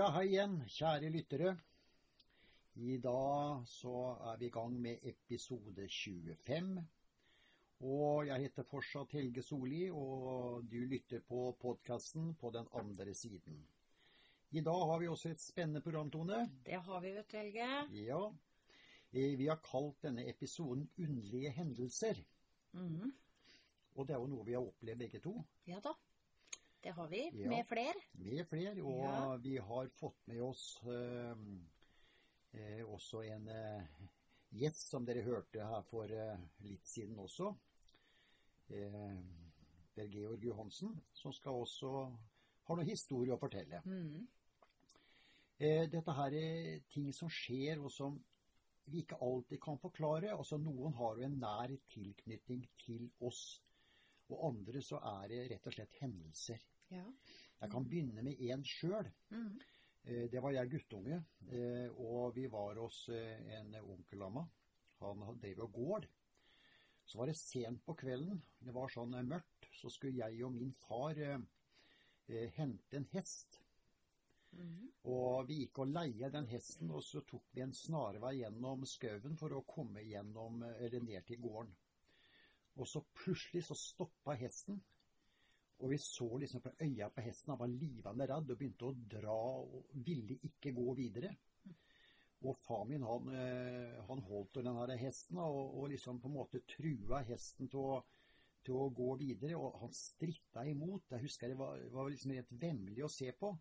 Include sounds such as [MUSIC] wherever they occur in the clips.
Ja, hei igjen, kjære lyttere. I dag så er vi i gang med episode 25. Og jeg heter fortsatt Helge Solli, og du lytter på podkasten på den andre siden. I dag har vi også et spennende program, Tone. Det har vi, vet du, Helge. Ja. Eh, Vi har kalt denne episoden 'Underlige hendelser'. Mhm. Og det er jo noe vi har opplevd begge to. Ja da. Det har vi. Ja. Med fler. med flere, og Ja. vi har fått med oss eh, eh, også en eh, gjest som dere hørte her for eh, litt siden også. Eh, Per Georg Johansen, som skal også ha noe historie å fortelle. Mm. Eh, dette her er ting som skjer, og som vi ikke alltid kan forklare. Altså Noen har jo en nær tilknytning til oss, og andre så er det rett og slett hendelser. Ja. Jeg kan begynne med én sjøl. Mhm. Eh, Det var jeg guttunge, eh, og vi var hos eh, en onkel av meg. Han drev og gård. Så var det sent på kvelden, det var sånn mørkt, så skulle jeg og min far eh, hente en hest. Mhm. Og vi gikk og leie den hesten, og så tok vi en snarvei gjennom skauen for å komme gjennom, eller ned til gården. Og så plutselig så stoppa hesten, og vi så liksom på øya på hesten, han var livende redd og begynte å dra og ville ikke gå videre. Og far min han, eh, han holdt den her hesten og, og liksom på en måte trua hesten til å, til å gå videre, og han stritta imot. Jeg husker det var, var liksom rett vemmelig å se på.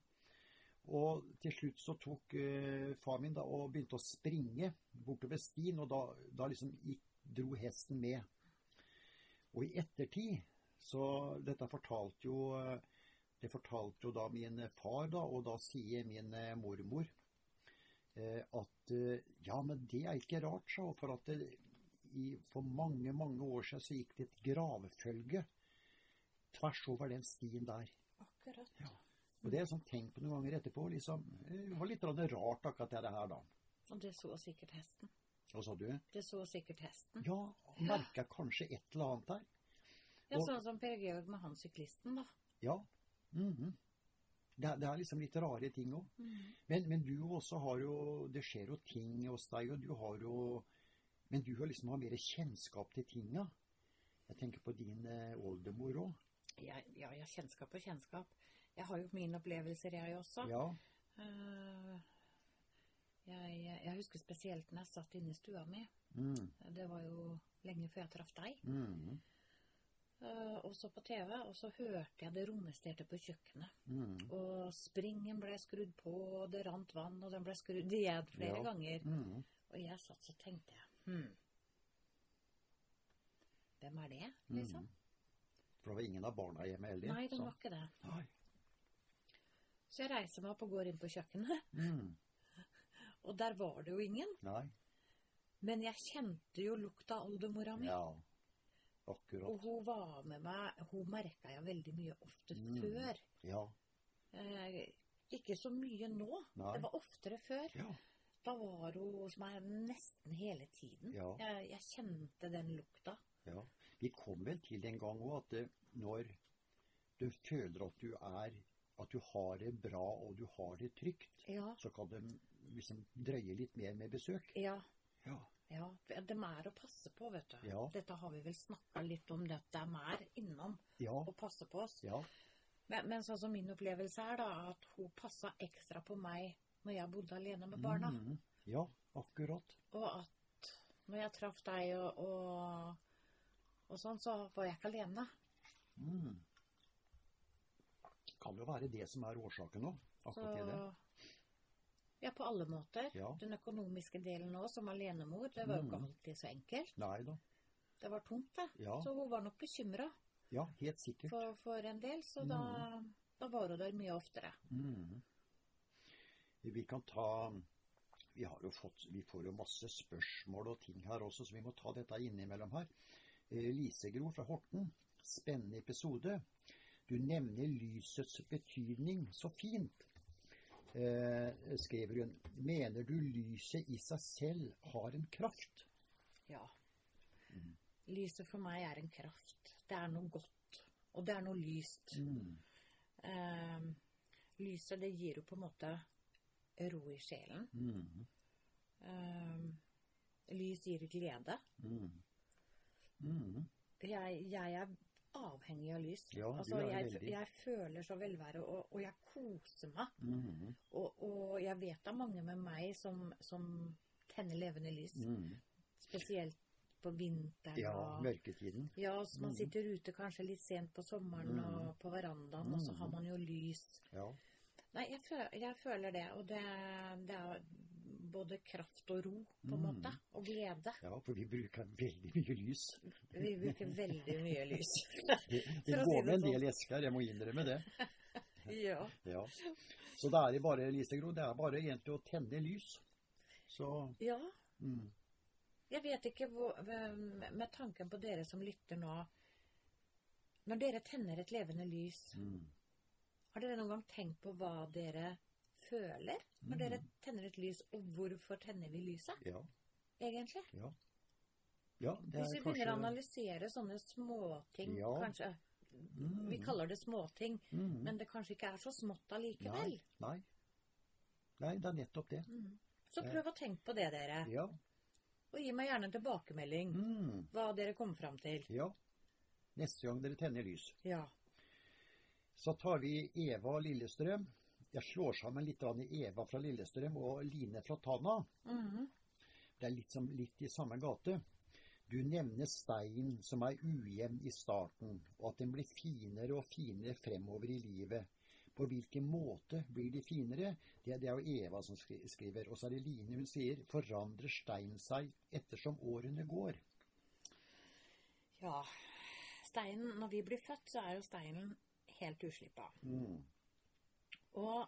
Og til slutt så tok uh, far min da og begynte å springe bortover stien, og da, da liksom gikk, dro hesten med. Og i ettertid så Dette fortalte jo eh, det fortalte jo da min far, da, og da sier min eh, mormor eh, at ja, men det er ikke rart, hun, for at det, i, for mange, mange år siden så gikk det et gravefølge tvers over den stien der. Akkurat. Ja. Og det er sånn tenkt på noen ganger etterpå. liksom, Det var litt rart akkurat det her, da. Og det så sikkert hesten. Hva sa du? Det så sikkert hesten. Ja, merka kanskje et eller annet der. Ja, og- Sånn som Per Georg med han syklisten, da. Ja. mhm. det, er- det er liksom litt rare ting òg. Mhm. Men, men du også har jo Det skjer jo ting hos deg, og du har jo Men du har liksom har mer kjennskap til tinga. Jeg tenker på din eh, oldemor òg. Ja, ja, jeg har kjennskap og kjennskap. Jeg har jo mine opplevelser, jeg også. Ja. Eh, jeg, jeg husker spesielt når jeg satt inne i stua mi. Mm. Det var jo lenge før jeg traff deg. Mm. Uh, og så på TV, og så hørte jeg det romesterte på kjøkkenet. Mm. Og springen ble skrudd på, og det rant vann, og den ble skrudd igjen flere Ja. ganger. Mm. Og jeg satt så tenkte jeg hm. Hvem er det, Mm. liksom? For det var ingen av barna hjemme heller? Nei, så- var ikke det. Nei. Så jeg reiser meg opp og går inn på kjøkkenet, Mm. Og der var det jo ingen. Nei. Men jeg kjente jo lukta av oldemora mi. Ja. Akkurat. Og hun var med meg Hun merka jeg veldig mye ofte Mm. før. Ja. Eh, ikke så mye nå. Nei. Det var oftere før. Ja. Da var hun hos meg nesten hele tiden. Ja. Jeg, jeg kjente den lukta. ja. Vi kom vel til en gang òg at det, når du føler at du er At du har det bra og du har det trygt, Ja. så kan det liksom drøye litt mer med besøk. Ja. Ja. Ja, de er å passe på, vet du. Ja. Dette har vi vel snakka litt om, det at de er innom Ja. og passer på oss. Ja. Men, men sånn som min opplevelse er, da, at hun passa ekstra på meg når jeg bodde alene med barna. Mm, Ja, akkurat. Og at når jeg traff deg og, og, og sånn, så var jeg ikke alene. Mm. Kan jo være det som er årsaken nå. Akkurat til det. Ja, på alle måter. Ja. Den økonomiske delen òg, som alenemor, det var jo ikke Mhm. alltid så enkelt. Nei da. Det var tungt, det. Ja. Så hun var nok bekymra Ja, helt sikkert. for, for en del, så da, da var hun der mye oftere. Mm. Vi kan ta vi, har jo fått, vi får jo masse spørsmål og ting her også, så vi må ta dette innimellom her. Lisegro fra Horten. Spennende episode. Du nevner lysets betydning så fint. Eh, skriver hun. Mener du lyset i seg selv har en kraft? Ja. Lyset for meg er en kraft. Det er noe godt. Og det er noe lyst. Mm. Eh, lyset, det gir jo på en måte ro i sjelen. Mm. Um, lys gir glede. Mm. Mm. Jeg, jeg er avhengig av lys. Ja, altså, jeg, jeg føler så velvære, og, og jeg koser meg. Mm. Og, og jeg vet det er mange med meg som, som tenner levende lys. Mm. Spesielt på vinteren. Ja, og, mørketiden. ja, så man Mhm. sitter ute kanskje litt sent på sommeren Mhm. og på verandaen, og så har Mhm. man jo lys. Ja. Nei, jeg føler, jeg føler det, og det, det er både kraft og ro, på en Mhm. måte. Og glede. ja, for vi bruker veldig mye lys. Vi bruker veldig mye lys. [LAUGHS] Det, det [LAUGHS] går med en sånn. del esker, jeg må innrømme det. [LAUGHS] ja. Ja. Så det er bare, Lise Gro, det er bare egentlig å tenne lys. Så ja. mm. Jeg vet ikke hvor Med tanken på dere som lytter nå Når dere tenner et levende lys, Mm. har dere noen gang tenkt på hva dere føler når Mm. dere tenner et lys, og hvorfor tenner vi lyset, Ja. egentlig? Ja. ja, Hvis vi kanskje... begynner å analysere sånne småting, Ja. kanskje mm. Vi kaller det småting, mm. men det kanskje ikke er så smått allikevel. Nei, nei. Nei, det er nettopp det. Mm. Så prøv å tenke på det, dere. Ja. Og gi meg gjerne en tilbakemelding. Mm. Hva dere kom fram til. ja. Neste gang dere tenner lys. Ja. Så tar vi Eva Lillestrøm. Jeg slår sammen litt i Eva fra Lillestrøm og Line fra Tana. Mhm. Det er litt, som, litt i samme gate. Du nevner steinen som er ujevn i starten, og at den blir finere og finere fremover i livet. På hvilken måte blir de finere? Det, det er jo Eva som skriver. Og så er det Line hun sier forandrer steinen seg ettersom årene går. Ja. Steinen, når vi blir født, så er jo steinen helt uslippa. Mm. Og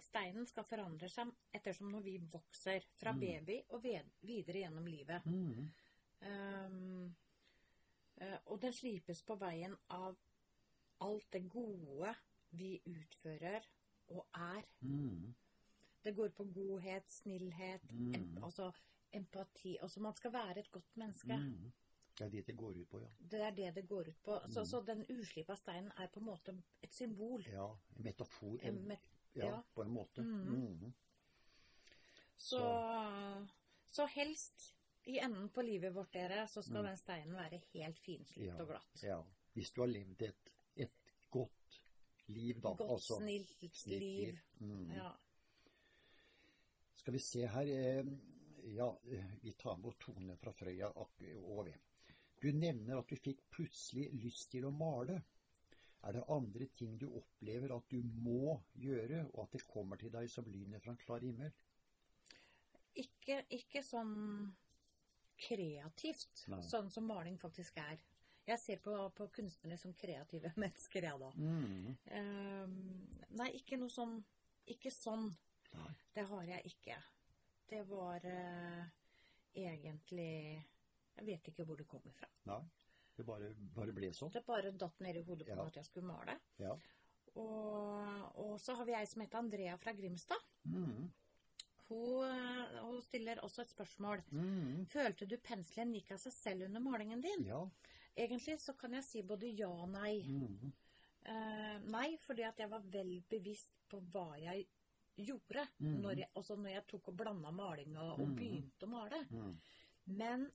steinen skal forandre seg ettersom når vi vokser fra Mm. baby og ved, videre gjennom livet. Mm. Um, og den slipes på veien av alt det gode vi utfører og er. Mm. Det går på godhet, snillhet, Mm. em, altså empati. Altså man skal være et godt menneske. Det er det det går ut på, ja. Det er det det går ut på. Så, Mm. så den uslipa steinen er på en måte et symbol. Ja, en metafor. En met- ja, ja. på en måte. Mm. Mm. Så, så helst i enden på livet vårt, dere, så skal Mm. den steinen være helt finslipt Ja. og glatt. Ja. Hvis du har levd et, et godt liv, da. Godt, altså, snilt, snilt liv. Mhm. Ja. Skal vi se her eh, Ja, eh, vi tar med Tone fra Frøya og over. Du nevner at du fikk plutselig lyst til å male. Er det andre ting du opplever at du må gjøre, og at det kommer til deg som lynet fra en klar himmel? Ikke, ikke sånn kreativt, Nei. sånn som maling faktisk er. Jeg ser på, på kunstnere som kreative [LAUGHS] mennesker, jeg da. Mm. Um, nei, ikke noe sånn Ikke sånn. Nei. Det har jeg ikke. Det var uh, egentlig Jeg vet ikke hvor det kommer fra. Nei. Det bare, bare ble sånn. Det bare datt ned i hodet på Ja. at jeg skulle male. Ja. Og, og så har vi ei som heter Andrea fra Grimstad. Mm. Hun, hun stiller også et spørsmål. Mm. Følte du penselen gikk av seg selv under malingen din? Ja. Egentlig så kan jeg si både ja og nei. Mm. Eh, nei, fordi at jeg var vel bevisst på hva jeg gjorde. Mhm. Når jeg, også når jeg tok og blanda malinga og Mhm. begynte å male. Mhm. Men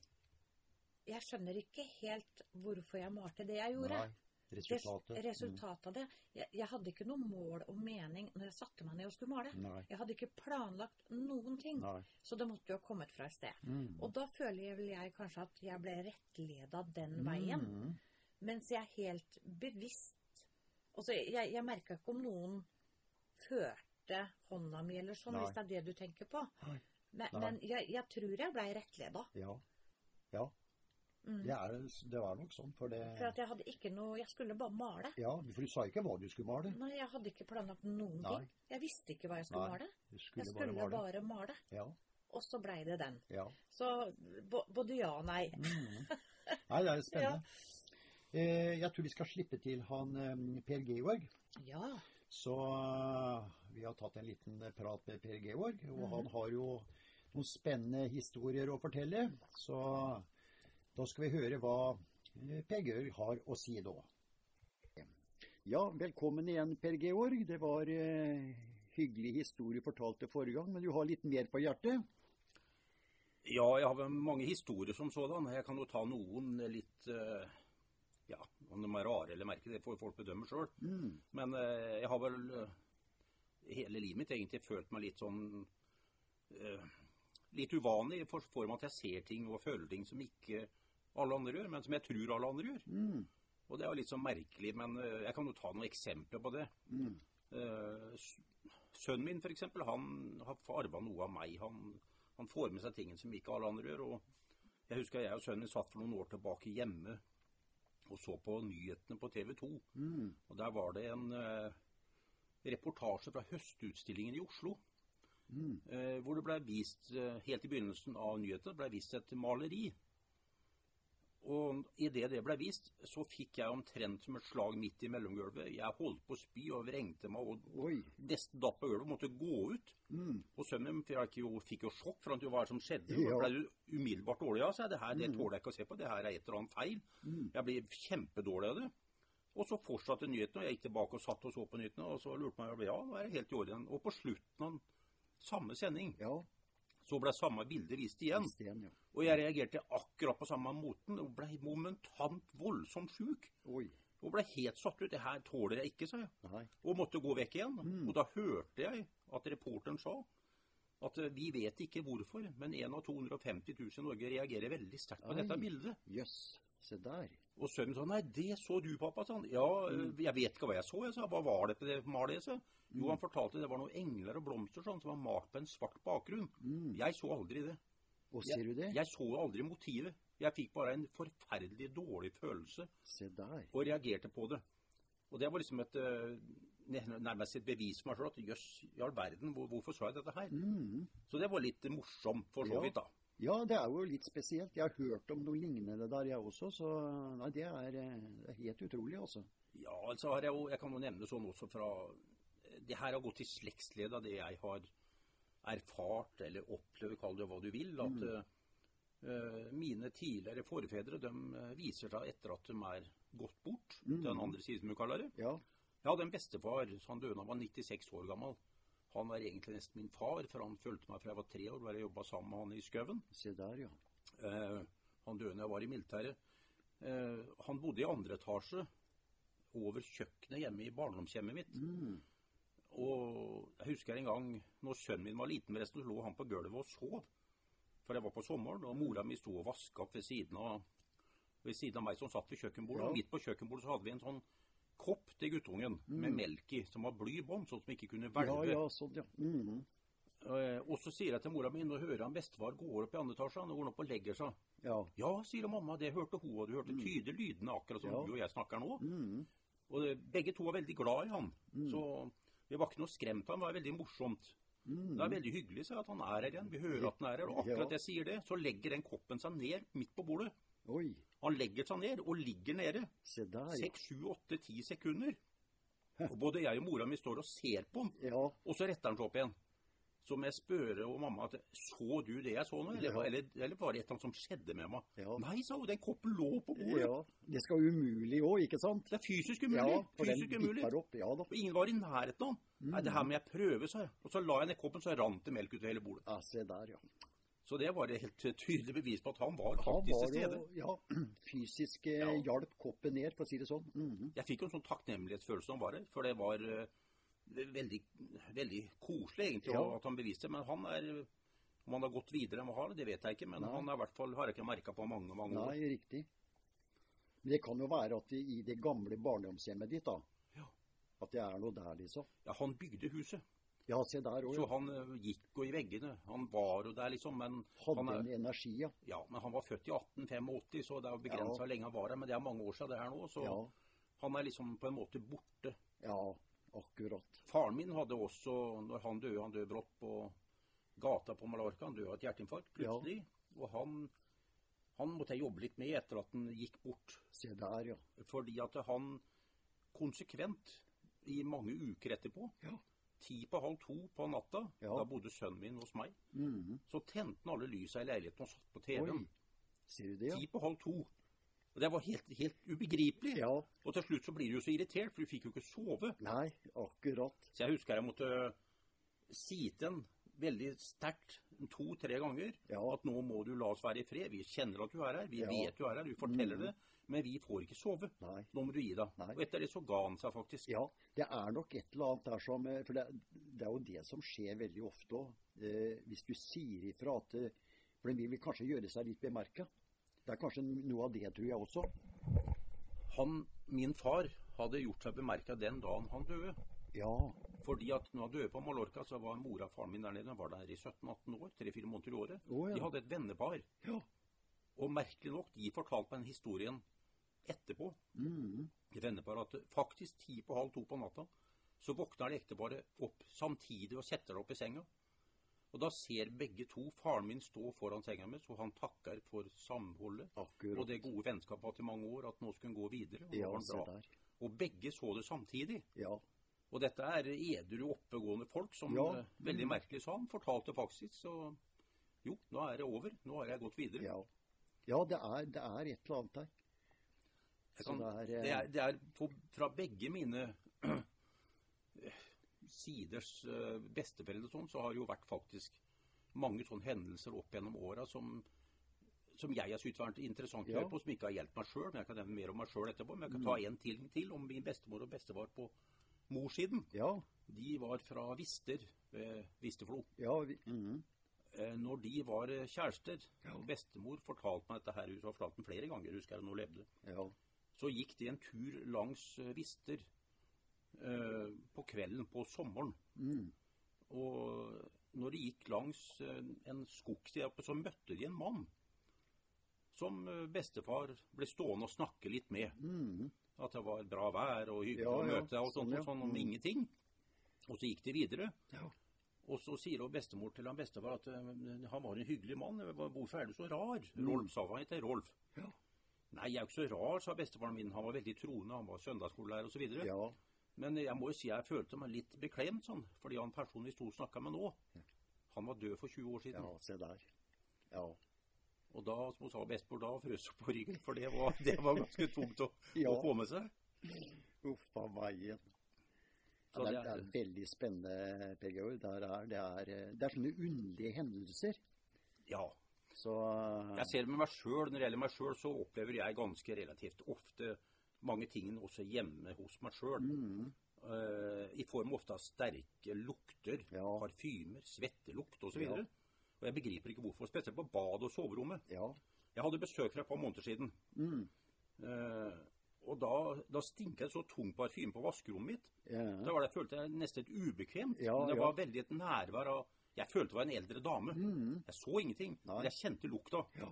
jeg skjønner ikke helt hvorfor jeg malte det jeg gjorde. Nei. Resultatet. Res- resultatet av det. Jeg, jeg hadde ikke noe mål og mening når jeg satte meg ned og skulle male. Nei. Jeg hadde ikke planlagt noen ting. Nei. Så det måtte jo ha kommet fra et sted. Mm. Og da føler jeg vel jeg kanskje at jeg ble rettleda den veien. Mm. Mens jeg helt bevisst Altså, jeg, jeg merka ikke om noen førte hånda mi eller sånn, Nei. hvis det er det du tenker på. Nei. Men, men jeg, jeg tror jeg blei rettleda. Ja. Ja. Mm. Det, er, det var nok sånn, for det For at jeg hadde ikke noe Jeg skulle bare male. Ja, for du sa ikke hva du skulle male. Nei, jeg hadde ikke planlagt noen Nei. ting. Jeg visste ikke hva jeg skulle Nei, male. Du Jeg skulle, skulle bare male. bare male. Ja. Og så blei det den. ja. Så både ja og nei. Mm. [LAUGHS] Nei, det er spennende. Eh, jeg tror vi skal slippe til han eh, Per Georg. Ja. Så eh, vi har tatt en liten prat med Per Georg, og mm. han har jo noen spennende historier å fortelle. Så da skal vi høre hva eh, Per Georg har å si da. Ja, velkommen igjen, Per Georg. Det var eh, hyggelig historie fortalt det forrige gang, men du har litt mer på hjertet? Ja, jeg har mange historier som sådan. Jeg kan jo ta noen litt eh, Ja, om de er rare eller merkelige, det får folk bedømme sjøl. Mm. Men eh, jeg har vel eh, hele livet mitt egentlig følt meg litt sånn eh, Litt uvanlig i form av at jeg ser ting og føler ting som ikke alle andre gjør, men som jeg tror alle andre gjør. Mm. Og det er jo litt sånn merkelig, men eh, jeg kan jo ta noen eksempler på det. Mm. Eh, sønnen min f.eks., han har arva noe av meg. Han, han får med seg ting som ikke alle andre gjør. og Jeg husker jeg og sønnen min satt for noen år tilbake hjemme og så på nyhetene på TV 2. Mm. Og der var det en eh, reportasje fra Høstutstillingen i Oslo. Mm. Eh, hvor det ble vist, eh, helt i begynnelsen av nyhetene, ble vist et maleri. Og idet det ble vist, så fikk jeg omtrent som et slag midt i mellomgulvet. Jeg holdt på å spy og vrengte meg og Oi. nesten datt på gulvet måtte gå ut. Mm. Og sønnen min fikk jo, sjokk for hva som skjedde. Ja. Ble umiddelbart dårlig av seg. Det her det tåler jeg ikke å se på. Det her er et eller annet feil. Mm. Jeg blir kjempedårlig av det. Og så fortsatte nyhetene, og jeg gikk tilbake og satt og så på nyhetene. Og så lurte meg ja, nå er det helt i orden. Og på slutten av samme sending Ja. Så ble samme bilde vist igjen. Vist igjen, ja. Og jeg reagerte akkurat på samme måten og ble momentant voldsomt sjuk. Oi. Og ble helt satt ut. Det her tåler jeg ikke, sa jeg. Nei. Og måtte gå vekk igjen. Mm. Og da hørte jeg at reporteren sa at eh, vi vet ikke hvorfor, men en av 250 000 i Norge reagerer veldig sterkt på Oi. dette bildet. Jøss. Se der. Og sønnen sa nei, det så du, pappa. sa han. Ja, Mm. jeg vet ikke hva jeg så. Jeg sa, hva var det på det malet? sa. Jo, han fortalte det var noen engler og blomster sånn, som var malt på en svart bakgrunn. Mm. Jeg så aldri det. Og ser du det? Jeg så aldri motivet. Jeg fikk bare en forferdelig dårlig følelse Se der. og reagerte på det. Og det var liksom et eh, nærmest et bevis for meg sjøl at jøss, i all verden, hvor, hvorfor sa jeg dette her? Mm. Så det var litt morsomt, for så vidt, da. Ja, det er jo litt spesielt. Jeg har hørt om noe lignende der, jeg også. Så nei, det er, eh, det er helt utrolig, altså. Ja, altså har jeg jo Jeg kan jo nevne sånn også fra Det her har gått i slektsledd av det jeg har erfart eller opplevd, kall det hva du vil. At Mm. uh, mine tidligere forfedre de eh, viser seg etter at de er gått bort, Mm. den andre siden, som du kaller det. Ja. Jeg hadde en bestefar, han døde da han var 96 år gammel. Han var egentlig nesten min far, for han fulgte meg fra jeg var tre år, jeg jobba sammen med han i skauen. Se der, ja. Eh, han døde da jeg var i militæret. Eh, han bodde i andre etasje over kjøkkenet hjemme i barndomshjemmet mitt. Mm. Og jeg husker en gang når sønnen min var liten, forresten, så lå han på gulvet og sov. For jeg var på sommeren, og mora mi sto og vaska opp ved siden av ved siden av meg som satt ved kjøkkenbordet. Ja. Og midt på kjøkkenbordet så hadde vi en sånn kopp til guttungen med melk i, som var bly i bånn, sånn som ikke kunne Ja, hvelve. ja, sånn, ja. Mm. Eh, Og så sier jeg til mora mi, nå hører han bestefar går opp i andre etasje, nå går han opp og legger seg. Ja. Ja, sier mamma, det hørte hun, og du hørte tydelig lydene akkurat som Ja. du og jeg snakker nå. Mm. Og det- begge to var veldig glad i han. Så vi var ikke noe skremt av han, det var veldig morsomt. Mm. Det er veldig hyggelig så at han er her igjen. Vi hører at han er her. Og akkurat jeg sier det, så legger den koppen seg ned midt på bordet. Oi. Han legger seg ned og ligger nede. Se der, ja. Seks, sju, åtte, ti sekunder. Og både jeg og mora mi står og ser på han, Ja. og så retter han seg opp igjen. Så må jeg spørre og mamma at så du det jeg så nå, eller, Ja. eller, eller var det et eller annet som skjedde med meg? Ja. Nei, sa hun, den koppen lå på bordet. ja. Det skal umulig òg, ikke sant? Det er fysisk Ja, umulig. fysisk den umulig. opp. Ja da. Og ingen var i nærheten av han. Nei, det her må jeg prøve, sa jeg. Og så la jeg ned koppen, så rant det melk utover hele bordet. Ja, se der, ja. Så det var et helt tydelig bevis på at han var Han faktisk til stede. ja, [CLEARS THROAT] fysisk eh, Ja. hjalp koppen ned, for å si det sånn. Mhm. Jeg fikk jo en sånn takknemlighetsfølelse var her, for det var eh, veldig, veldig koselig egentlig Ja. at han beviste. Men han er Om han har gått videre enn han har, det vet jeg ikke. Men Nei. han er i hvert fall, har jeg ikke merka på mange mange år. Nei, riktig. Men det kan jo være at det, i det gamle barndomshjemmet ditt, da Ja. At det er noe der, liksom. Ja, han bygde huset, Ja, se der òg. så han eh, gikk jo i veggene. Han var jo der, liksom. Men Hadde han er, en energi, ja. ja, men han var født i 1885, så det er begrensa Ja. hvor lenge han var her. Men det er mange år siden det her nå, så Ja, han er liksom på en måte borte. ja akkurat. Faren min hadde også, når han døde, han døde brått på gata på Mallorca, han døde av et hjerteinfarkt plutselig. Og han, han måtte jeg jobbe litt med etter at han gikk bort. Se der, ja. Fordi at han konsekvent, i mange uker etterpå, Ja. Ti på halv to på natta, Ja. da bodde sønnen min hos meg, Mhm. så tente han alle lysa i leiligheten og satt på TV-en. Sier du det, ja? Ti på halv to. Og det var helt, helt ubegripelig. Ja. Og til slutt så blir du jo så irritert, for du fikk jo ikke sove. Nei, akkurat. Så jeg husker jeg måtte si til en veldig sterkt to-tre ganger Ja. at nå må du la oss være i fred. Vi kjenner at du er her, vi Ja. vet du er her, du forteller Mm. det. Men vi får ikke sove. Nei. Nå må du gi deg. Nei. Og etter det så ga han seg faktisk. Ja, det er nok et eller annet der som eh, For det, det er jo det som skjer veldig ofte òg. Eh, hvis du sier ifra at eh, For den vil kanskje gjøre seg litt bemerka. Det er kanskje noe av det, tror jeg også. Han, min far, hadde gjort seg bemerka den dagen han døde. Ja. Fordi at når jeg døde på Mallorca, så var mora og faren min der nede. De var der i 17-18 år. Tre-fire måneder i året. Oh, ja. De hadde et vennepar. Ja. Og merkelig nok, de fortalte meg den historien etterpå. Mm. Venneparet at faktisk ti på halv to på natta, så våkner det ekteparet opp samtidig og setter det opp i senga. Og da ser begge to faren min stå foran senga mi, så han takker for samholdet Akkurat. og det gode vennskapet i mange år, at nå skulle han gå videre. Og, Ja, og begge så det samtidig. Ja. Og dette er edru, oppegående folk som Ja. veldig merkelig sa han. Fortalte faktisk så Jo, nå er det over. Nå har jeg gått videre. Ja, ja det, er, det er et eller annet der. Kan, det er, eh, det er, det er på, fra begge mine [CLEARS THROAT] siders eh, besteforeldre sånn, så har det jo vært faktisk mange sånne hendelser opp gjennom åra som, som jeg har syntes vært interessant å Ja. på, som ikke har hjulpet meg sjøl. Men jeg kan nevne mer om meg sjøl etterpå. Men jeg kan ta en til, til om min bestemor og bestefar på morssiden. Ja. De var fra Vister ved Visterflo. Ja. Vi, mm -hmm. Når de var eh, kjærester, og bestemor fortalte meg dette her, hun har fortalt flere ganger, husker jeg, når hun levde ja. så gikk de en tur langs eh, Vister eh, på kvelden på sommeren. Mm. Og når de gikk langs en skogsti så møtte de en mann som eh, bestefar ble stående og snakke litt med. Mm. At det var bra vær og hyggelig Ja, å møte møte og sånn, sånn, ja. sånn om Mm. ingenting. Og så gikk de videre. Ja. Og så sier bestemor til han bestefar at eh, han var en hyggelig mann. Hvorfor er du så rar? Mm. Rolf sa han heter Rolf. Ja. Nei, jeg er jo ikke så rar, sa bestefaren min. Han var veldig troende, han var søndagsskolelærer osv. ja. Men jeg må jo si jeg følte meg litt beklemt sånn, fordi han personen vi sto og snakka med nå, han var død for 20 år siden. Ja, se der. Ja. Og da, som hun sa bestemor, da frøs på ryggen, for det var, det var ganske tungt å, Ja. å få med seg. Uff a veien. Ja, det, er, det er- veldig spennende, Per Georg. Det er, det, er, det er sånne underlige hendelser. Ja. Så Jeg ser det med meg sjøl. Når det gjelder meg sjøl, så opplever jeg ganske relativt ofte mange ting også hjemme hos meg sjøl. mm, I form ofte av sterke lukter, Ja. parfymer, svettelukt osv. Ja. Og jeg begriper ikke hvorfor. Spesielt på bad og soverommet. Ja. Jeg hadde besøk for et par måneder siden. Mm, Eh, og da, da stinket det så tung parfyme på vaskerommet mitt. ja. Da var det, jeg følte jeg nesten ubekvemt. Ja, det ja. var veldig et nærvær av Jeg følte det var en eldre dame. Mm, Jeg så ingenting, Nei. men jeg kjente lukta. Ja.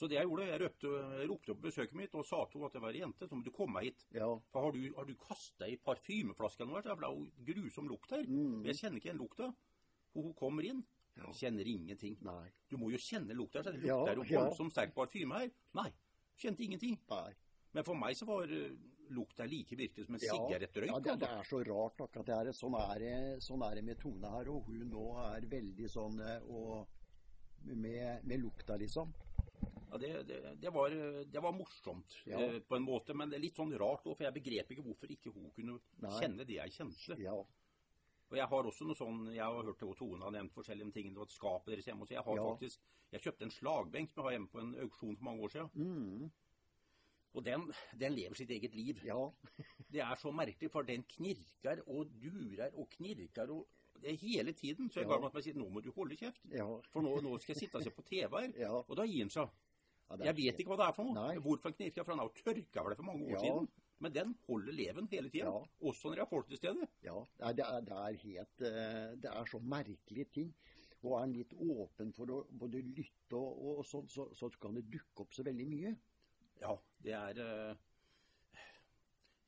Så det jeg gjorde, jeg røpte, jeg ropte opp besøket mitt og sa til henne at jeg var ei jente. Så må du komme meg hit. ja. For har du, har du kasta ei parfymeflaske eller noe? det er jo grusom lukt her. Mm. Jeg kjenner ikke igjen lukta. Og hun kommer inn. Ja. Kjenner ingenting. Nei. Du må jo kjenne lukta. Det Ja, lukter jo ja. voldsomt sterk parfyme her. Nei. Kjente ingenting. Nei. Men for meg så var uh, lukta like virkelig som en Ja, sigarettrøyk. ja det, det altså. er så rart akkurat det her. Sånn er det, sånn er det med Tone her. Og hun nå er veldig sånn eh, og med, med lukta, liksom. Ja, det, det, det, var, det var morsomt Ja. eh, på en måte, men det er litt sånn rart òg, for jeg begrep ikke hvorfor ikke hun kunne Nei. kjenne det jeg kjente. Ja. Og jeg har også noe sånn, jeg har hørt det, Tone har nevnt forskjellige ting, det var et skap deres hjemme, så jeg har Ja. faktisk, jeg kjøpte en slagbenk som jeg har hjemme på en auksjon for mange år siden, Mm, og den, den lever sitt eget liv. ja. [LAUGHS] Det er så merkelig, for den knirker og durer og knirker og det hele tiden, så jeg Ja. ga meg til å si, nå må du holde kjeft, Ja. for nå, nå skal jeg sitte og se på TV her, [LAUGHS] og da gir han seg. Jeg vet ikke hva det er for noe. Nei. Hvorfor han knirker, for han har jo tørka vel det for mange år siden. Men den holder leven hele tida. Ja. Også når jeg har folk til stede. Ja, det er, det er helt eh, Det er så merkelige ting. Og er en litt åpen for å både lytte og, og sånn, så, så kan det dukke opp så veldig mye. Ja, det er eh,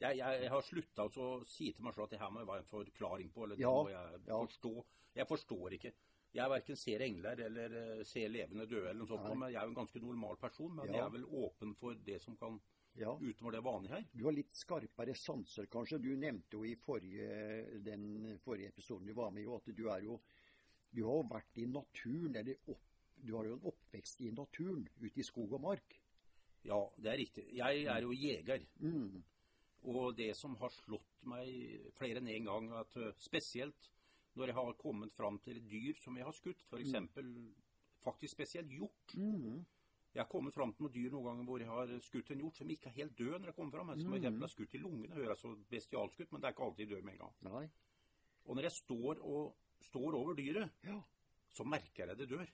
jeg, jeg, jeg har slutta å si til meg selv at det her må jeg være en forklaring på. Eller det Ja, jeg ja. forstå. Jeg forstår ikke. Jeg verken ser engler eller eh, ser levende døde, eller noe sånt, Nei. men jeg er jo en ganske normal person. Men Ja. jeg er vel åpen for det som kan Ja. utover det vanlige her. Du har litt skarpere sanser, kanskje. Du nevnte jo i forrige, den forrige episoden du var med i, at du er jo Du har jo vært i naturen, eller opp, du har jo en oppvekst i naturen, ute i skog og mark. Ja, det er riktig. Jeg er jo jeger. Mm. Og det som har slått meg flere enn én en gang, at spesielt når jeg har kommet fram til et dyr som jeg har skutt, f.eks. faktisk spesielt hjort. Mm. Jeg har kommet fram til noen dyr noen ganger hvor jeg har skutt en hjort som ikke er helt død når jeg kommer fram. Som mm. har skutt i lungene. Høres så bestialskutt, men det er ikke alltid død med en gang. Nei. Og når jeg står, og, står over dyret, Ja. så merker jeg det dør.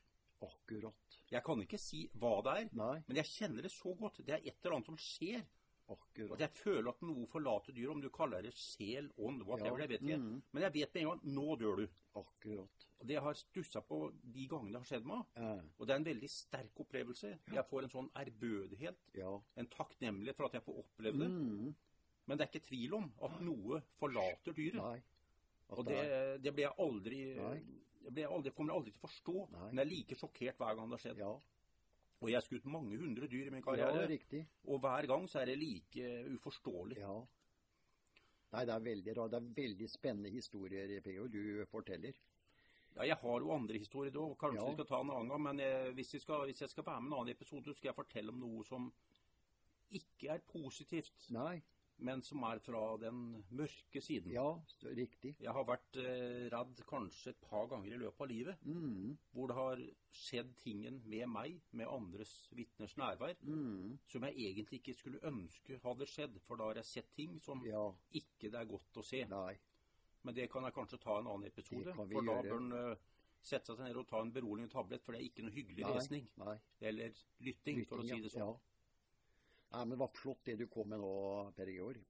Akkurat. Jeg kan ikke si hva det er, Nei. men jeg kjenner det så godt. Det er et eller annet som skjer. Akkurat. At jeg føler at noe forlater dyret, om du kaller det sjel, ånd, whatever, Ja. det vet ikke. mm. Men jeg vet med en gang nå dør du. Akkurat. Og det har stussa på de gangene det har skjedd meg. Eh, Og det er en veldig sterk opplevelse. Jeg får en sånn ærbødighet, ja. en takknemlighet for at jeg får oppleve det. Mm. Men det er ikke tvil om at noe forlater dyret. Nei. Og det det, blir jeg aldri Nei. Jeg, blir aldri, kommer jeg aldri til å forstå. Nei. Men jeg er like sjokkert hver gang det har skjedd. Ja. Og jeg har skutt mange hundre dyr i min ja, karriere. riktig. og hver gang så er det like uforståelig. Ja. Nei, det er veldig rart. Det er veldig spennende historier, PO, du forteller. Ja, jeg har jo andre historier da, kanskje Ja. vi skal ta en annen gang. Men jeg, hvis, jeg skal, hvis jeg skal være med i en annen episode, så skal jeg fortelle om noe som ikke er positivt, Nei. Men som er fra den mørke siden. Ja, riktig. Jeg har vært eh, redd kanskje et par ganger i løpet av livet, Mm. hvor det har skjedd tingen med meg, med andres vitners nærvær, Mm. som jeg egentlig ikke skulle ønske hadde skjedd, for da har jeg sett ting som Ja. ikke det er godt å se. Nei. Men det kan jeg kanskje ta en annen episode. For da bør en eh, sette seg ned og ta en beroligende tablett, for det er ikke noe hyggelig Nei. lesning. Nei. Eller lytting, for å si Lytting, det sånn. Ja. Nei, men det var flott det du kom med nå, Per Georg.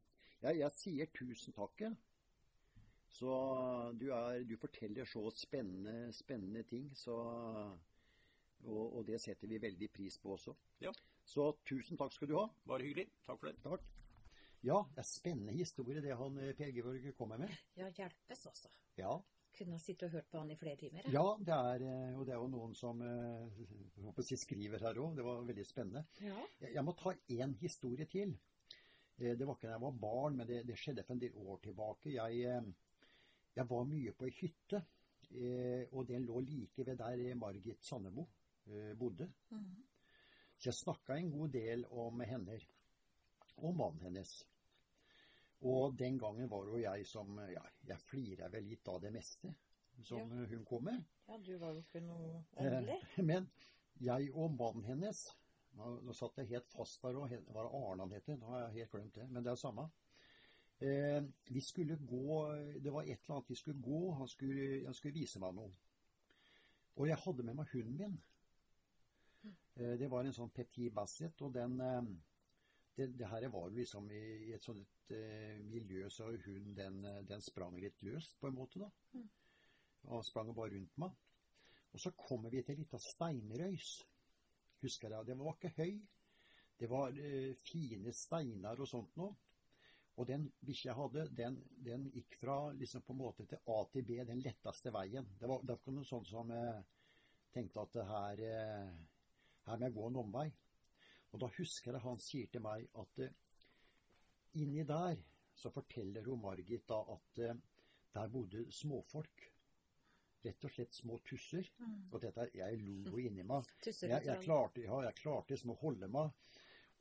Jeg, jeg sier tusen takk. Så du, er, du forteller så spennende, spennende ting, så og, og det setter vi veldig pris på også. Ja. Så tusen takk skal du ha. Bare hyggelig. Takk for det. Takk. Ja, det er spennende historie det han eh, Per Georg kommer med. Ja, hjelpes også. Ja, Kunne ha sittet og hørt på han i flere timer. ja det er, eh, og det er jo noen som eh, si skriver her òg. Det var veldig spennende. Ja. Jeg, jeg må ta én historie til. Eh, Det var ikke da jeg var barn, men det, det skjedde for en del år tilbake. Jeg, eh, jeg var mye på ei hytte, eh, og den lå like ved der Margit Sandemo eh, bodde. Mhm. Så jeg snakka en god del om henne og mannen hennes. Og den gangen var jo jeg som Ja, jeg flirer vel litt av det meste som Ja. hun kom med. ja, du var jo ikke noe Eh. Men jeg og mannen hennes Nå, nå satt jeg helt fast der og Var det Arne han heter? Nå har jeg helt glemt det. Men det er det samme. Eh, vi skulle gå Det var et eller annet vi skulle gå. Han skulle, han skulle vise meg noe. Og jeg hadde med meg hunden min. Eh, det var en sånn Petit Basset, og den eh, det, det her var liksom i, i et sånt eh, miljø så hun den, eh, den sprang litt løst, på en måte. da. Og sprang bare rundt meg. Og så kommer vi til ei lita steinrøys. Husker jeg. Den var ikke høy. Det var eh, fine steiner og sånt noe. Og den bikkja jeg hadde, den, den gikk fra liksom på en måte til A til B den letteste veien. Det var, det var ikke noe sånt som jeg tenkte at det her, eh, her må jeg gå en omvei. Og da husker jeg han sier til meg at eh, inni der så forteller hun Margit da at eh, der bodde småfolk. Rett og slett små tusser. Og dette, jeg lo inni meg. [LAUGHS] Jeg, jeg, klarte, ja, jeg klarte liksom å holde meg.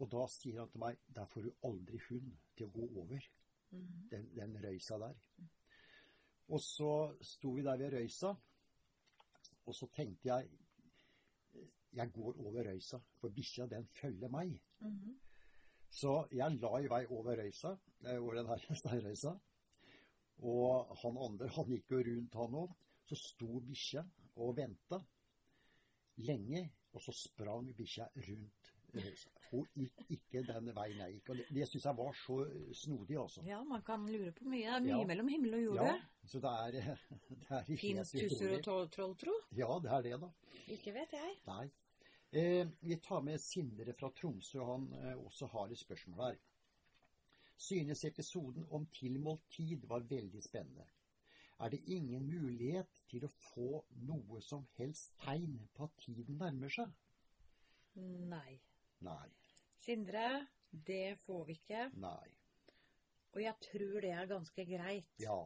Og da sier han til meg der får du aldri hund til å gå over den, den røysa der. Og så sto vi der ved røysa, og så tenkte jeg jeg går over røysa, for bikkja den følger meg. Mhm. Så jeg la i vei over røysa, eh, over den her [LAUGHS] steinrøysa. Og han andre, han gikk jo rundt han òg. Så sto bikkja og venta lenge, og så sprang bikkja rundt røysa. Hun gikk ikke den veien jeg gikk. Og det, det syns jeg var så snodig, altså. Ja, man kan lure på mye. Det er mye Ja. mellom himmel og jord. Ja, så det er, [LAUGHS] det er Fins tusser og troll- tro? Ja, det er det, da. Ikke vet jeg. Nei. Eh, vi tar med Sindre fra Tromsø. Han eh, også har et spørsmål her. Synes episoden om tilmålt tid var veldig spennende. Er det ingen mulighet til å få noe som helst tegn på at tiden nærmer seg? Nei. Nei. Sindre, det får vi ikke. Nei. Og jeg tror det er ganske greit. Ja.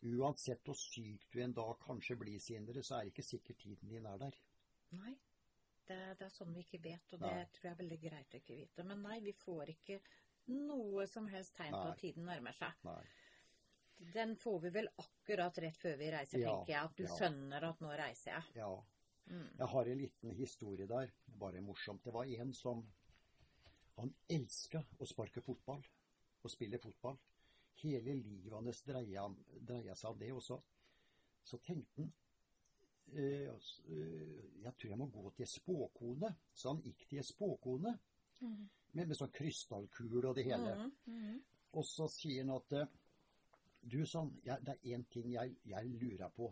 Uansett hvor syk du en dag kanskje blir, Sindre, så er det ikke sikkert tiden din er der. Nei. Det, det er sånn vi ikke vet, og det Nei. tror jeg er veldig greit å ikke vite. Men nei, vi får ikke noe som helst tegn på at tiden nærmer seg. Nei. den får vi vel akkurat rett før vi reiser, Ja, tenker jeg. At du ja. skjønner at nå reiser jeg. Ja. Mm. Jeg har en liten historie der, bare morsomt. Det var en som Han elska å sparke fotball og spille fotball. Hele livet hans dreia, dreia seg om det. Og så, så tenkte han øh, Jeg tror jeg må gå til spåkone. Så han gikk til spåkone Mm. med, med sånn krystallkule og det hele. Mm, mm. Og så sier han at eh, Du, sånn, jeg, det er én ting jeg, jeg lurer på.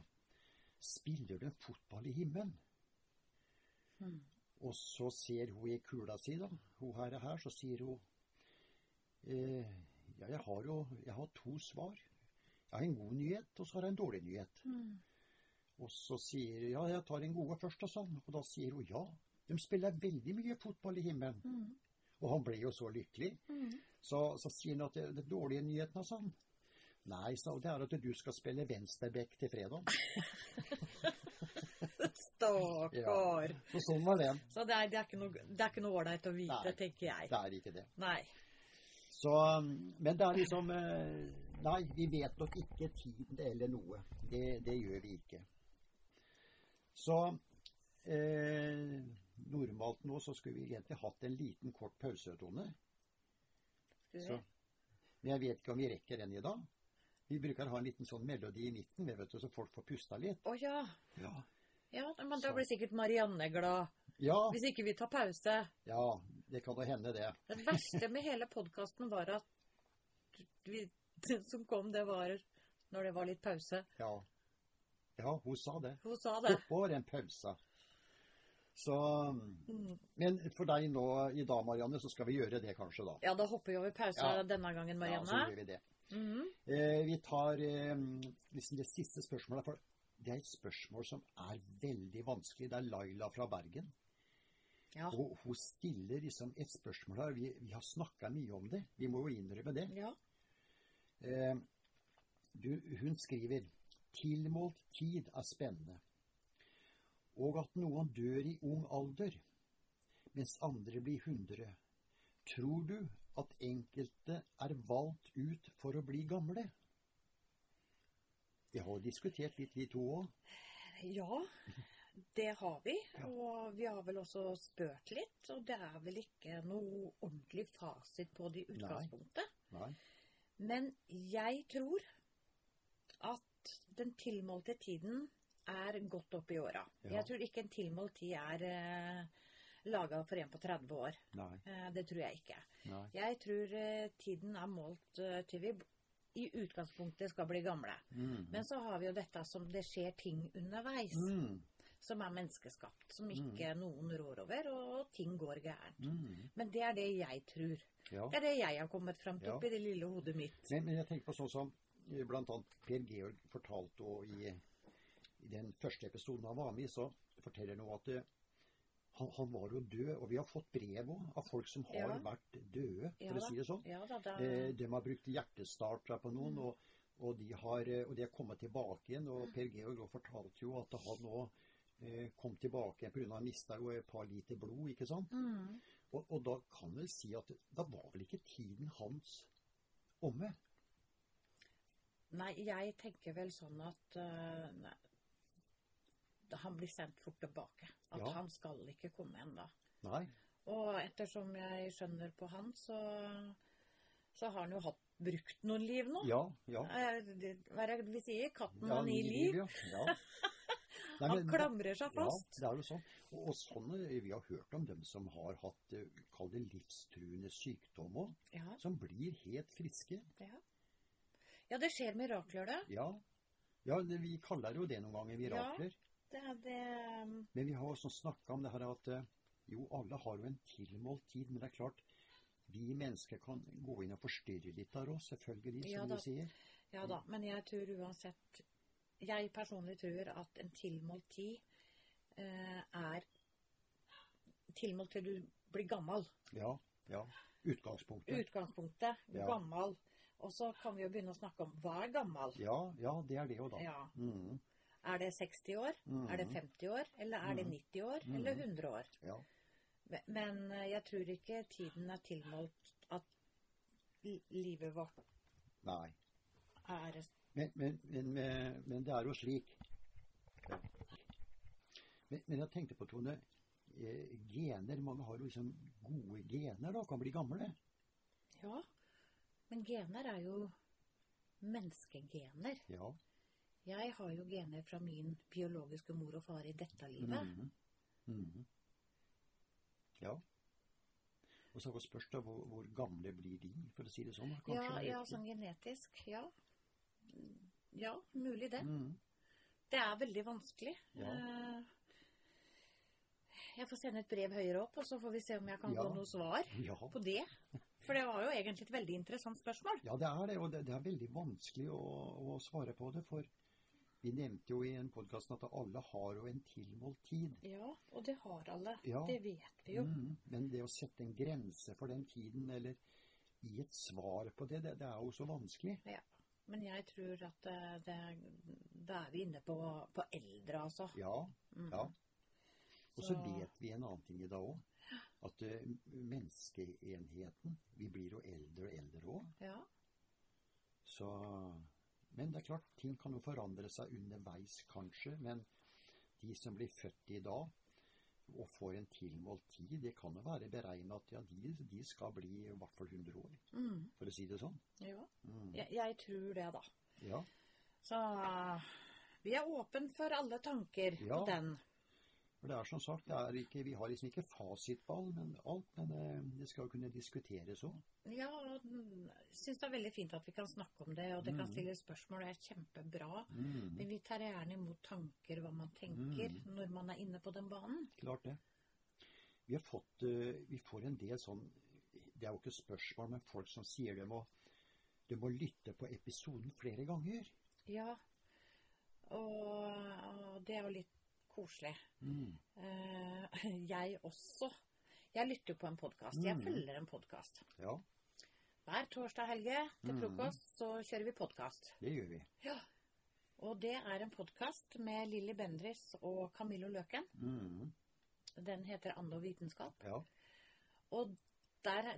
Spiller du fotball i himmelen? Mm. Og så ser hun i kula si, da, hun her og her, så sier hun eh, Ja, jeg har jo jeg har to svar. Jeg har en god nyhet, og så har jeg en dårlig nyhet. Mm. Og så sier hun Ja, jeg tar en gode først, og sånn. Og da sier hun ja. De spiller veldig mye fotball i himmelen. Mm. Og han ble jo så lykkelig. Mm. Så, så sier han at det, det dårlige nyheten og sånn. Nei, sa hun, det er at du skal spille venstreback til fredag. [LAUGHS] Stakkar. Så sånn var det. Så det er, det er ikke noe ålreit å vite, Nei. tenker jeg. Det er ikke det. Nei. Så, men det er liksom eh, Nei, vi vet nok ikke tiden eller noe. Det, det gjør vi ikke. Så eh, normalt nå så skulle vi egentlig hatt en liten kort pause, Tone. Så, men jeg vet ikke om vi rekker den i dag. Vi bruker å ha en liten sånn melodi i midten, vet du, så folk får pusta litt. Å ja. Ja. Ja. Men da blir sikkert Marianne glad. ja, Hvis ikke vi tar pause. ja, det kan da hende, det. Det verste med hele podkasten var at vi, det som kom, det var når det var litt pause. Ja, ja hun sa det. Hun sa det. Oppå en pause. Så Mm. Men for deg nå i dag, Marianne, så skal vi gjøre det kanskje, da. Ja, da hopper vi over pause Ja. denne gangen, Marianne. Ja, så gjør vi det. Mhm. Eh, vi tar eh, liksom det siste spørsmålet. For det er et spørsmål som er veldig vanskelig. Det er Laila fra Bergen. Ja. Og hun stiller liksom et spørsmål her. Vi, vi har snakka mye om det. Vi må jo innrømme det. ja. Eh, du, hun skriver Tilmålt tid er spennende. Og at noen dør i ung alder, mens andre blir hundre. Tror du at enkelte er valgt ut for å bli gamle? Vi har diskutert litt, vi to òg. Ja, det har vi. Og vi har vel også spurt litt. Og det er vel ikke noe ordentlig fasit på det i utgangspunktet. Nei. Men jeg tror at den tilmålte tiden er godt opp i åra. Ja. Jeg tror ikke en tilmålt tid er eh, laga for en på 30 år. Nei. Eh, det tror jeg ikke. Nei. Jeg tror eh, tiden er målt eh, til vi i utgangspunktet skal bli gamle. Mm. Men så har vi jo dette som det skjer ting underveis, Mm. som er menneskeskapt, som ikke noen rår over, og ting går gærent. Mm. Men det er det jeg tror. Ja. Det er det jeg har kommet fram til Ja. oppi det lille hodet mitt. Men, men jeg tenker på sånn som eh, blant annet Per Georg fortalte og i, i den første episoden han var med i, så forteller han at eh, han, han var jo død, og vi har fått brev av folk som har Ja. vært døde, for Ja å si det sånn. Ja da, da. Eh, de har brukt hjertestarter på noen, Mm. og, og, de har, eh, og de har kommet tilbake igjen. Og Per Georg fortalte jo at han nå eh, kom tilbake igjen pga. han mista jo et par liter blod, ikke sant. Mm. Og, og da kan vel si at da var vel ikke tiden hans omme? Nei, jeg tenker vel sånn at uh, han blir sendt fort tilbake. At Ja. han skal ikke komme ennå. Og ettersom jeg skjønner på han, så, så har han jo hatt brukt noen liv nå. Ja, ja. Eh, Hva er det vi sier? Katten har ni liv. ja. ja. [LAUGHS] Nei, Han klamrer seg fast. Ja, det er jo sånn. Og, og sånn, Vi har hørt om dem som har hatt eh, kall det livstruende sykdom òg, Ja, som blir helt friske. ja. ja, det skjer mirakler, det. Ja, ja vi kaller jo det noen ganger mirakler. Det er det um, Men vi har også snakka om det her at eh, jo, alle har jo en tilmålt tid, men det er klart vi mennesker kan gå inn og forstyrre litt av oss, selvfølgelig, som Ja du sier. Ja da, men jeg tror uansett Jeg personlig tror at en tilmålt tid eh, er tilmålt til du blir gammel. Ja, ja. Utgangspunktet. Utgangspunktet Ja. gammel. Og så kan vi jo begynne å snakke om hva er gammel? Ja, ja, det er det jo da. Ja. Mhm, Er det 60 år? Mhm. Er det 50 år? Eller er det Mhm. 90 år? Mhm. Eller 100 år? ja. Men- eh, jeg tror ikke tiden er tilmålt at livet vårt Nei. er Men, men, men, men, men det er jo slik men, men jeg tenkte på, Tone. Eh, gener Mange har jo liksom gode gener da, kan bli gamle. Ja, men gener er jo menneskegener. Ja. Jeg har jo gener fra min biologiske mor og far i dette livet. Mhm. Mhm. Ja. Og så spørs det hvor, hvor gamle blir de, for å si det sånn. Ja, ja, sånn genetisk. Ja. Ja, mulig det. Mm. Det er veldig vanskelig. Ja. Eh, Jeg får sende et brev høyere opp, og så får vi se om jeg kan Ja. få noe svar Ja. på det. For det var jo egentlig et veldig interessant spørsmål. Ja, det er det, og det, det er veldig vanskelig å, å svare på det. For vi nevnte jo i en podkast at alle har jo en tilmålt tid. Ja, og det har alle. Ja. Det vet vi jo. Mm, Men det å sette en grense for den tiden, eller gi et svar på det, det, det er jo så vanskelig. Ja. Men jeg tror at eh, det, da er vi inne på, på eldre, altså. Ja, Mm. ja. Og så Så- vet vi en annen ting i dag òg. At uh, menneskeenheten Vi blir jo eldre og eldre òg. Ja. Så Men det er klart, ting kan jo forandre seg underveis, kanskje. Men de som blir født i dag og får en tilmålt tid, det kan jo være beregna at ja, de, de skal bli i hvert fall 100 år, Mm. for å si det sånn. ja. Mm. Jeg, jeg tror det, da. Ja. Så vi er åpen for alle tanker Ja. på den. For det er som sagt, er ikke, vi har liksom ikke fasitball, men alt. Men det, det skal jo kunne diskuteres òg. Ja, og syns det er veldig fint at vi kan snakke om det, og det kan stilles stille spørsmål. Det er kjempebra. Mm. Men vi tar gjerne imot tanker, hva man tenker, mm. når man er inne på den banen. Klart det. Vi har fått eh, Vi får en del sånn Det er jo ikke spørsmål, men folk som sier du må, de må lytte på episoden flere ganger. Ja, og, og det er jo litt koselig. Mm. Uh, [LAUGHS] jeg også. Jeg lytter på en podkast. Jeg Mhm. følger en podkast. Ja, Hver torsdag Helge til Mhm. frokost så kjører vi podkast. det gjør vi. Ja. Og det er en podkast med Lilly Bendris og Camillo Løken. Mm. Den heter Ande og vitenskap. Ja. Og der,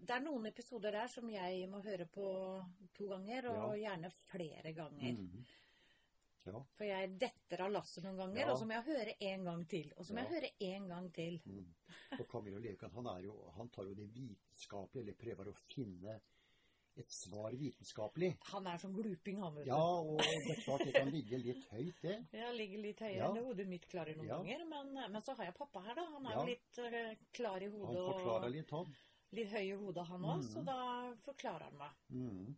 det er noen episoder der som jeg må høre på to ganger, og gjerne flere ganger. Mm. Ja. For jeg detter av lasset noen ganger, Ja. og så må jeg høre en gang til. Og så må Ja. jeg høre en gang til. Mm. Og Camillo Lekan han, er jo, han tar jo det vitenskapelige, eller prøver å finne et svar vitenskapelig. Han er som gluping, han. Ja, og det er klart det kan ligge litt høyt, det. Ja, ligger litt høyere Ja. enn det hodet mitt klarer noen Ja. ganger. Men, men så har jeg pappa her, da. Han er Ja. jo litt eh, klar i hodet. Han forklarer og litt, han. litt høy i hodet, han òg. mm. Så da forklarer han meg. Mm.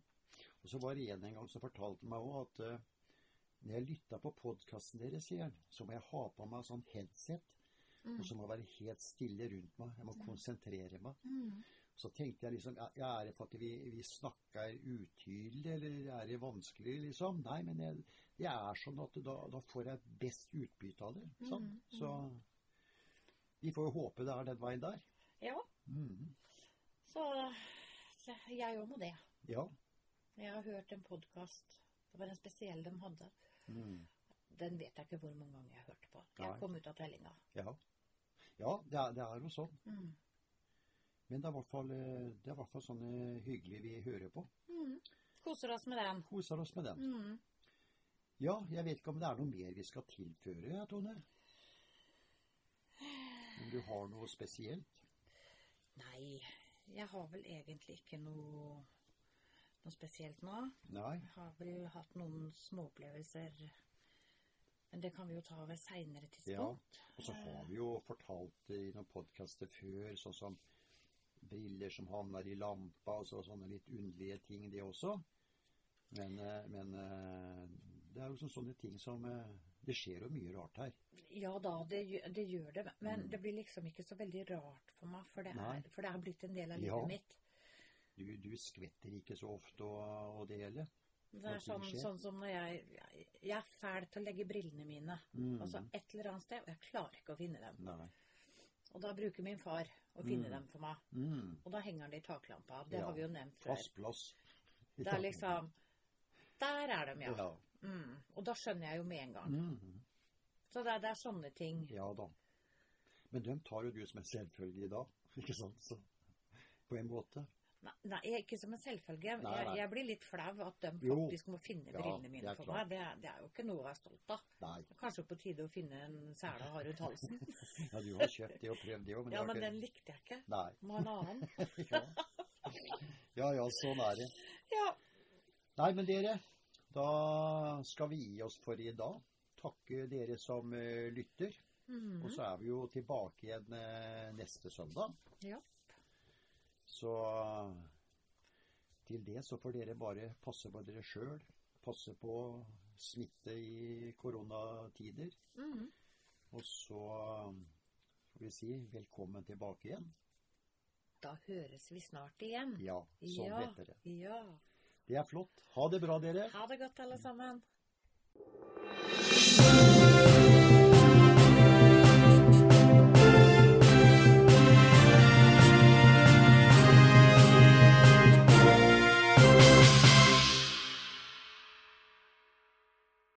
Og så var det en en gang som fortalte meg òg at eh, når jeg lytta på podkasten deres, sier han, så må jeg ha på meg sånn headset. Mm. Og så må jeg være helt stille rundt meg. Jeg må konsentrere meg. Mm. Så tenkte jeg liksom ja, Er det for at vi, vi snakker utydelig, eller er det vanskelig, liksom? Nei, men jeg, det er sånn at da, da får jeg best utbytte av det. Sånn. Mm. Så vi får jo håpe det er den veien der. Ja, så så jeg òg må det. Ja. Jeg har hørt en podkast. Det var en spesiell de hadde. Den vet jeg ikke hvor mange ganger jeg hørte på. Jeg Nei. kom ut av tellinga. ja. Ja, det er, det er jo sånn. Mm. Men det er i hvert fall, eh, det er hvert fall sånn hyggelig vi hører på. Mm. Koser oss med den. Koser oss med den. Mm. Ja, jeg vet ikke om det er noe mer vi skal tilføre, Tone? Om du har noe spesielt? Nei, jeg har vel egentlig ikke noe, noe spesielt nå. Nei? Vi har vel hatt noen småopplevelser. Men det kan vi jo ta ved seinere Ja. Og så har vi jo fortalt i noen podkaster før, sånn som briller som havner i lampa, og så, sånne litt underlige ting, det også. Men, eh, men eh, det er jo sånn- sånne ting som eh, Det skjer jo mye rart her. Ja da, det, det gjør det. Men Mm. det blir liksom ikke så veldig rart for meg, for det, er, for det er blitt en del av Ja. livet mitt. Du, du skvetter ikke så ofte og, og det hele. Det er sånn, sånn som når jeg, jeg Jeg er fæl til å legge brillene mine Mm. altså et eller annet sted, og jeg klarer ikke å finne dem. Nei. Og da bruker min far å finne Mm. dem for meg. Mm. Og da henger de i taklampa. Det Ja, har vi jo nevnt før. Fast plass. Det er liksom Der er de, ja. Ja. Mm. Og da skjønner jeg jo med en gang. Mm. Så det er, det er sånne ting. Ja da. Men dem tar jo du som en selvfølge i dag, [LAUGHS] ikke sant? Så, på en måte. Nei, ikke som en selvfølge. Nei, Jeg, nei. jeg blir litt flau at de Jo. faktisk må finne brillene ja, mine for klart. meg. Det, det er jo ikke noe å være stolt av. Nei. Kanskje på tide å finne en sele og ha rundt halsen. [LAUGHS] Ja, du har kjøpt det og prøvd det òg, men, Ja, men ikke... den likte jeg ikke. Nei. Må ha en annen. [LAUGHS] Ja. ja ja, sånn er det. [LAUGHS] Ja. Nei, men dere, da skal vi gi oss for i dag. Takke dere som uh, lytter. Mhm. Og så er vi jo tilbake igjen uh, neste søndag. Ja. Så til det så får dere bare passe på dere sjøl. Passe på smitte i koronatider. Mhm. Og så får vi si velkommen tilbake igjen. Da høres vi snart igjen. Ja, sånn ja. heter det. Ja. Det er flott. Ha det bra, dere. Ha det godt, alle sammen.